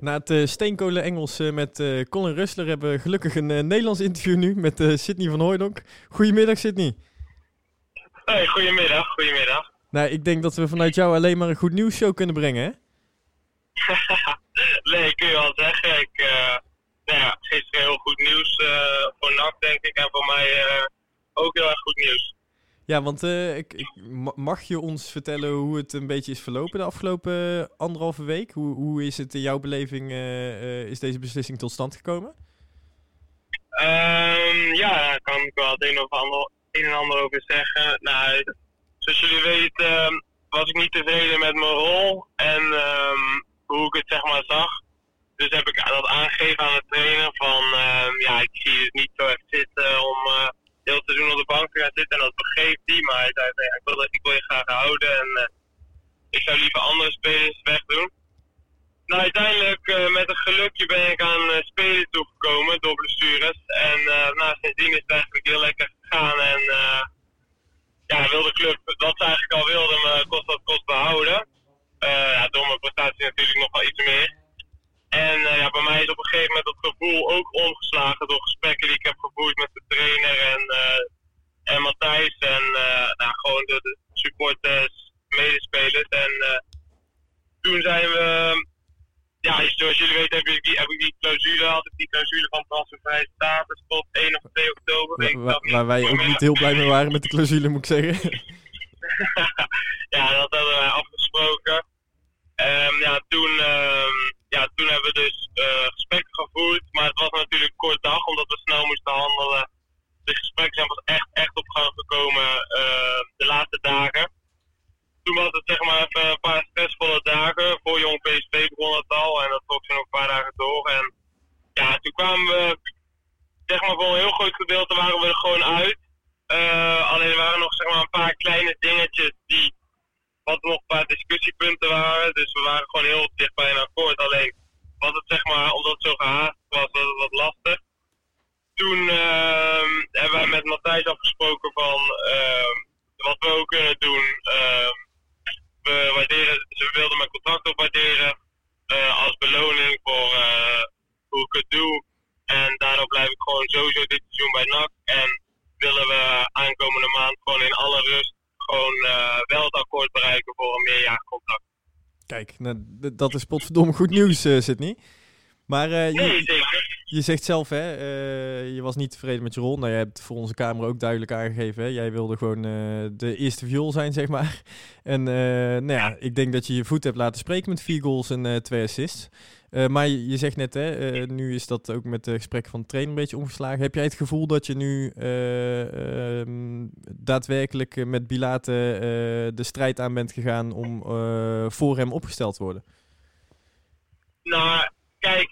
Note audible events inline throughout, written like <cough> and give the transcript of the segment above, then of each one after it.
Na het uh, steenkolen Engels uh, met uh, Colin Rustler hebben we gelukkig een Nederlands interview nu met Sydney van Hooydonk. Goedemiddag Sydney. Hey, goedemiddag, goedemiddag. Nou, ik denk dat we vanuit jou alleen maar een goed nieuws show kunnen brengen, hè? <laughs> nee, kun je wel zeggen. Ik, nou ja, gisteren heel goed nieuws voor NAC, denk ik. En voor mij ook heel erg goed nieuws. Ja, want uh, ik, ik, mag je ons vertellen hoe het een beetje is verlopen de afgelopen anderhalve week? Hoe, hoe is het in jouw beleving, uh, is deze beslissing tot stand gekomen? Um, ja, daar kan ik wel het een, of ander, een en ander over zeggen. Nou, zoals jullie weten was ik niet tevreden met mijn rol en um, hoe ik het zeg maar zag. Dus heb ik dat aangegeven aan de trainer van, ja, ik zie het niet zo echt zitten om heel seizoen op de bank begreep hij. Maar hij ik, wil, ik wil je graag houden. En uh, ik zou liever andere spelers wegdoen. Nou, uiteindelijk uh, met een gelukje ben ik aan uh, spelers toegekomen door blessures. En nou, sindsdien is het eigenlijk heel lekker gegaan. En ja, wil de club wat ze eigenlijk al wilde, kost dat kost behouden. door mijn prestatie natuurlijk nog wel iets meer. En ja, bij mij is op een gegeven moment dat gevoel ook omgeslagen door gesprekken die ik heb gevoerd met de trainer en, uh, en Matthijs. En uh, nou, gewoon de, de supporters, medespelers. En toen zijn we, ja, zoals jullie weten heb ik die, heb ik die clausule, had ik die clausule van transfervrij status tot 1 of 2 oktober. Waar, waar wij ook niet heel blij mee <laughs> waren met de clausule, moet ik zeggen. <laughs> ja, dat hadden wij afgesproken. Um, ja, toen, um, ja, toen hebben we dus uh, gesprekken gevoerd. Maar het was natuurlijk een kort dag, omdat we snel moesten handelen. De gesprekken zijn pas echt, echt op gang gekomen uh, de laatste dagen. Toen was het zeg maar even een paar stressvolle dagen. Voor Jong PSV begon het al en dat trok ze nog een paar dagen door. En ja, toen we, zeg maar voor een heel groot gedeelte waren we er gewoon uit. Uh, alleen er waren nog zeg maar een paar kleine dingetjes die wat nog een paar discussiepunten waren. Dus we waren gewoon heel dicht bij een akkoord. Alleen was het zeg maar, omdat het zo gehaast was, was het wat lastig. Toen uh, hebben wij met Matthijs afgesproken van uh, wat we ook kunnen doen. Uh, we, waarderen, ze wilden mijn contract opwaarderen uh, als beloning voor uh, hoe ik het doe. En daardoor blijf ik gewoon sowieso dit seizoen bij NAC. En willen we aankomende maand gewoon in alle rust gewoon uh, wel het akkoord bereiken voor een meerjarig contract. Kijk, nou, dat is potverdomme goed nieuws, uh, Sydney. Maar uh, nee, je, zeker. Je zegt zelf, hè, uh, je was niet tevreden met je rol. Nou, je hebt voor onze camera ook duidelijk aangegeven. Hè? Jij wilde gewoon uh, de eerste viool zijn, zeg maar. <laughs> En nou ja, ik denk dat je je voet hebt laten spreken met vier goals en twee assists. Maar je, zegt net, hè, nu is dat ook met de gesprekken van de trainer een beetje omgeslagen. Heb jij het gevoel dat je nu um, daadwerkelijk met Bilate de strijd aan bent gegaan om voor hem opgesteld te worden? Nou, kijk,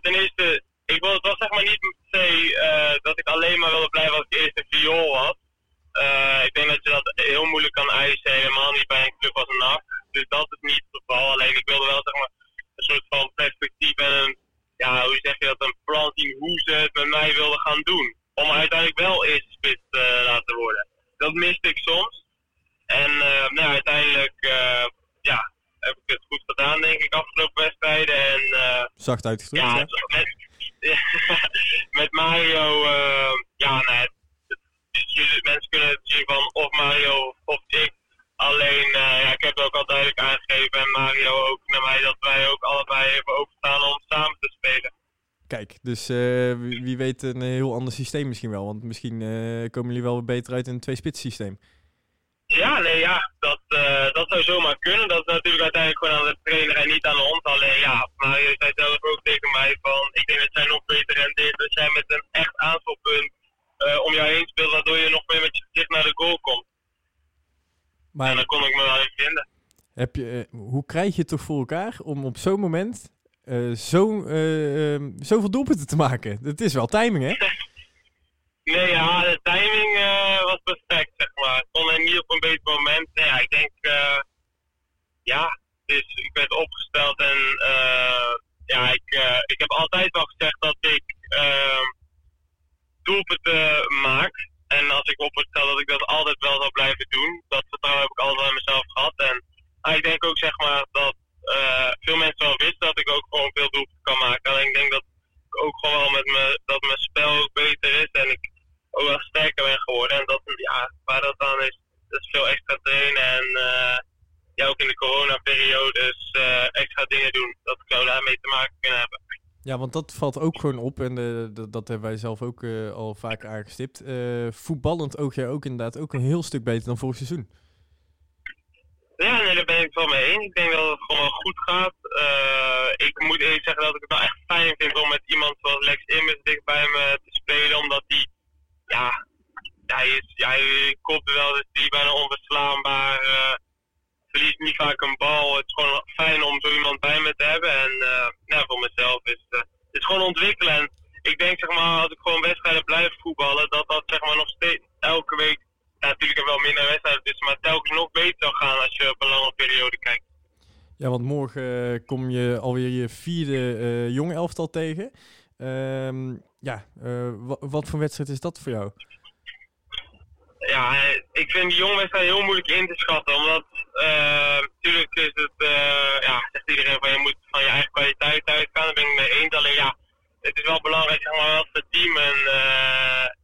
ten eerste, ik wil het wel zeg maar niet per se dat ik alleen maar wilde blijven als ik eerste viool was. ik denk dat je dat heel moeilijk kan eisen, helemaal niet bij een club als NAC. Dus dat is niet het geval. Alleen ik wilde wel zeg maar een soort van perspectief en een, ja, hoe zeg je dat, een plan hoe ze het met mij wilden gaan doen. Om uiteindelijk wel eerste spits te uh, laten worden. Dat miste ik soms. En uh, nou, uiteindelijk, uh, ja, heb ik het goed gedaan, denk ik, afgelopen wedstrijden. En, uh, Zacht uitgedrukt, ja, met, <laughs> met Mario, ja, nee, mensen kunnen het zien van of Mario of ik Alleen, uh, ja, ik heb het ook al duidelijk aangegeven en Mario ook naar mij dat wij ook allebei hebben openstaan om samen te spelen. Kijk, dus uh, wie, wie, weet een heel ander systeem misschien wel. Want misschien uh, komen jullie wel beter uit in een twee-spits systeem. Ja, nee, ja, dat, dat zou zomaar kunnen. Dat is natuurlijk uiteindelijk gewoon aan de trainer en niet aan ons. Alleen ja, Mario zei zelf ook tegen mij van, ik denk dat jij nog beter rendeert als jij met een echt aanvalpunt om jou heen speelt, waardoor je nog meer met je gezicht naar de goal komt. Maar en dan kon ik me wel even vinden. Heb je, uh, hoe krijg je het toch voor elkaar om op zo'n moment uh, zo, uh, um, zoveel doelpunten te maken? Dat is wel timing, hè? <laughs> nee, ja, de timing was perfect, zeg maar. Ik kon er niet op een beter moment. Nee, ja, ik denk, ja, dus ik werd opgesteld en ja, ik, ik heb altijd wel gezegd dat ik ehm, doelpunten maak. En als ik opstel dat ik dat altijd wel zal blijven doen. Dat vertrouwen heb ik altijd aan mezelf gehad. En ah, ik denk ook zeg maar dat veel mensen wel wisten dat ik ook gewoon veel extra dingen doen. Dat zou daarmee te maken kunnen hebben. Ja, dat valt ook gewoon op en uh, dat, hebben wij zelf ook uh, al vaak aangestipt. Uh, voetballend oog jij ook inderdaad ook een heel stuk beter dan vorig seizoen. Ja, nee, daar ben ik wel mee. Ik denk dat het gewoon goed gaat. ik moet eerlijk zeggen dat ik het wel echt fijn vind om met iemand zoals Lex Immers dicht bij me te spelen. Omdat hij, ja, hij is, hij kopt wel, dus die bijna onverslaanbaar. verliest niet vaak een bal. Het is gewoon fijn om zo iemand bij me te hebben. En nou, voor mezelf is het is gewoon ontwikkelen. En ik denk, zeg maar, als ik gewoon wedstrijden blijf voetballen, dat dat zeg maar nog steeds elke week ja, natuurlijk er wel minder wedstrijden tussen, maar telkens nog beter zou gaan als je op een lange periode kijkt. Ja, want morgen uh, kom je alweer je vierde uh, jonge elftal tegen. Uh, ja, uh, wat voor wedstrijd is dat voor jou? Ja, ik vind die jonge wedstrijd heel moeilijk in te schatten. Omdat is het, ja, zegt iedereen van je moet van je eigen kwaliteit uitgaan. Daar ben ik mee eens. Alleen ja, het is wel belangrijk zeg maar, als het team een,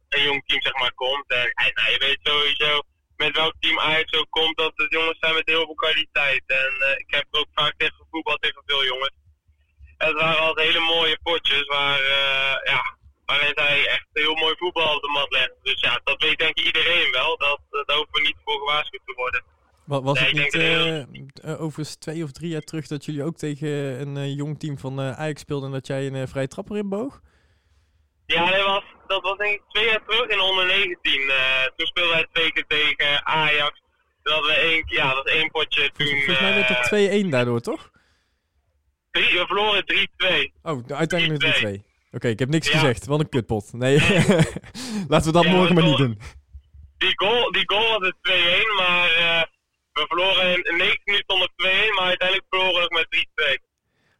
een jong team zeg maar, komt. En nou, je weet sowieso met welk team Ajax ook komt, dat het jongens zijn met heel veel kwaliteit. En uh, ik heb ook vaak tegen voetbal tegen veel jongens. En het waren altijd hele mooie potjes waar, uh, ja, waarin zij echt heel mooi voetbal op de mat leggen. Dus ja, dat weet denk ik iedereen wel. Dat, daar hoeven we niet voor gewaarschuwd te worden. Wat, was nee, het niet uh, overigens twee of drie jaar terug dat jullie ook tegen een jong team van Ajax speelden en dat jij een vrije trapper inboog? Ja, dat was, dat was denk ik twee jaar terug in onder 19. Uh, toen speelden wij twee keer tegen Ajax. Toen hadden we één, ja, dat was één potje toen... Volgens mij werd het 2-1 uh, daardoor, toch? Drie, we verloren 3-2. Oh, uiteindelijk 3-2. Oké, okay, ik heb niks ja. gezegd. Wat een kutpot. Nee, <laughs> laten we dat ja, morgen maar niet doen. Die goal, die goal was het 2-1, maar uh, we verloren in 9 minuten onder 2-1, maar uiteindelijk verloren we met 3-2. Oké,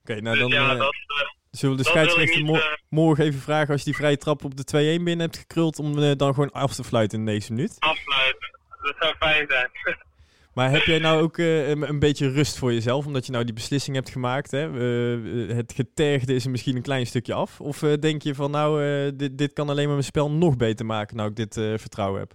okay, nou dus dan... Ja, uh, dat, Zullen we de scheidsrechter mo uh... morgen even vragen als je die vrije trap op de 2-1 binnen hebt gekruld, om dan gewoon af te fluiten in deze minuut? Afsluiten, dat zou fijn zijn. <laughs> maar heb jij nou ook uh, een, een, beetje rust voor jezelf, omdat je nou die beslissing hebt gemaakt? Hè? het getergde is er misschien een klein stukje af? Of denk je van nou, dit, dit kan alleen maar mijn spel nog beter maken, nou ik dit vertrouwen heb?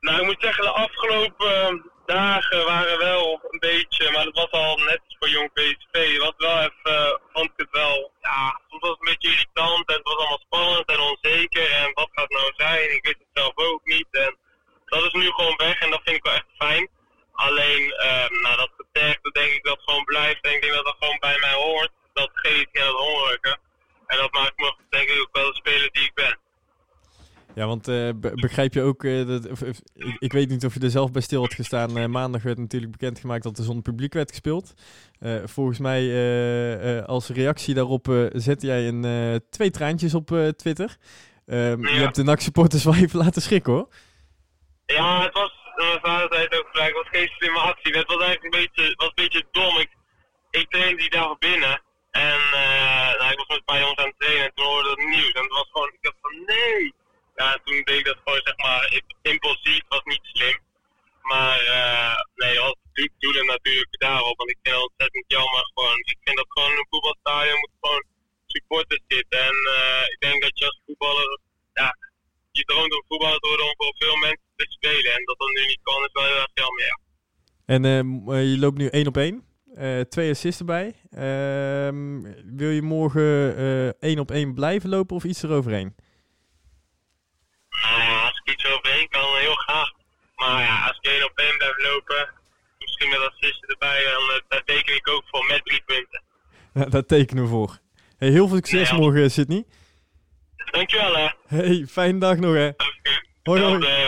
Nou, ik moet zeggen, de afgelopen dagen waren wel een beetje, maar dat was al net voor jong PSV. Wat wel even, vond ik het wel, ja, soms was het een beetje irritant en het was allemaal spannend en onzeker. En wat gaat het nou zijn? Ik wist het zelf ook niet. En dat is nu gewoon weg en dat vind ik wel echt fijn. Alleen, uh, nou, dat getergde denk ik dat gewoon blijft. En ik denk dat dat gewoon bij mij hoort. Dat geeft en dat hongerlijke. En dat maakt me denk ik ook wel de speler die ik ben. Ja, want uh, begrijp je ook, uh, dat, of, of, ik, ik, weet niet of je er zelf bij stil had gestaan. Uh, maandag werd natuurlijk bekendgemaakt dat er zonder publiek werd gespeeld. volgens mij als reactie daarop zette jij een, twee traantjes op Twitter. Ehm, ja. Je hebt de NAC-supporters wel even laten schrikken hoor. Ja, het was, mijn vader zei het ook gelijk, het was geen slimme actie. Het was eigenlijk een beetje, was een beetje dom. Ik, ik trainde die dag binnen en ik was met een paar jongens aan het trainen en toen hoorde het nieuws. En het was gewoon, ik dacht van nee ja, toen deed ik dat gewoon zeg maar impulsief, was niet slim. Maar uh, nee, als doelen natuurlijk daarop, want ik vind het ontzettend jammer gewoon. Ik vind dat gewoon een voetbalstadion moet gewoon supporters zitten. En uh, ik denk dat je als voetballer, ja, je droomt om voetballer te worden om voor veel mensen te spelen. En dat dat nu niet kan, is wel heel erg jammer, ja. En uh, je loopt nu één op één. Uh, twee assists erbij. Uh, wil je morgen één op één blijven lopen of iets eroverheen? Als ik iets overheen kan, heel graag. Maar ja, als ik één op één blijf lopen, misschien met assisten erbij, dan daar teken ik ook voor met drie punten. <laughs> Ja, daar tekenen we voor. Hey, heel veel succes morgen, Sydney. Dankjewel, hè. Hey, fijne dag nog, hè. Okay. Hoi. hoi.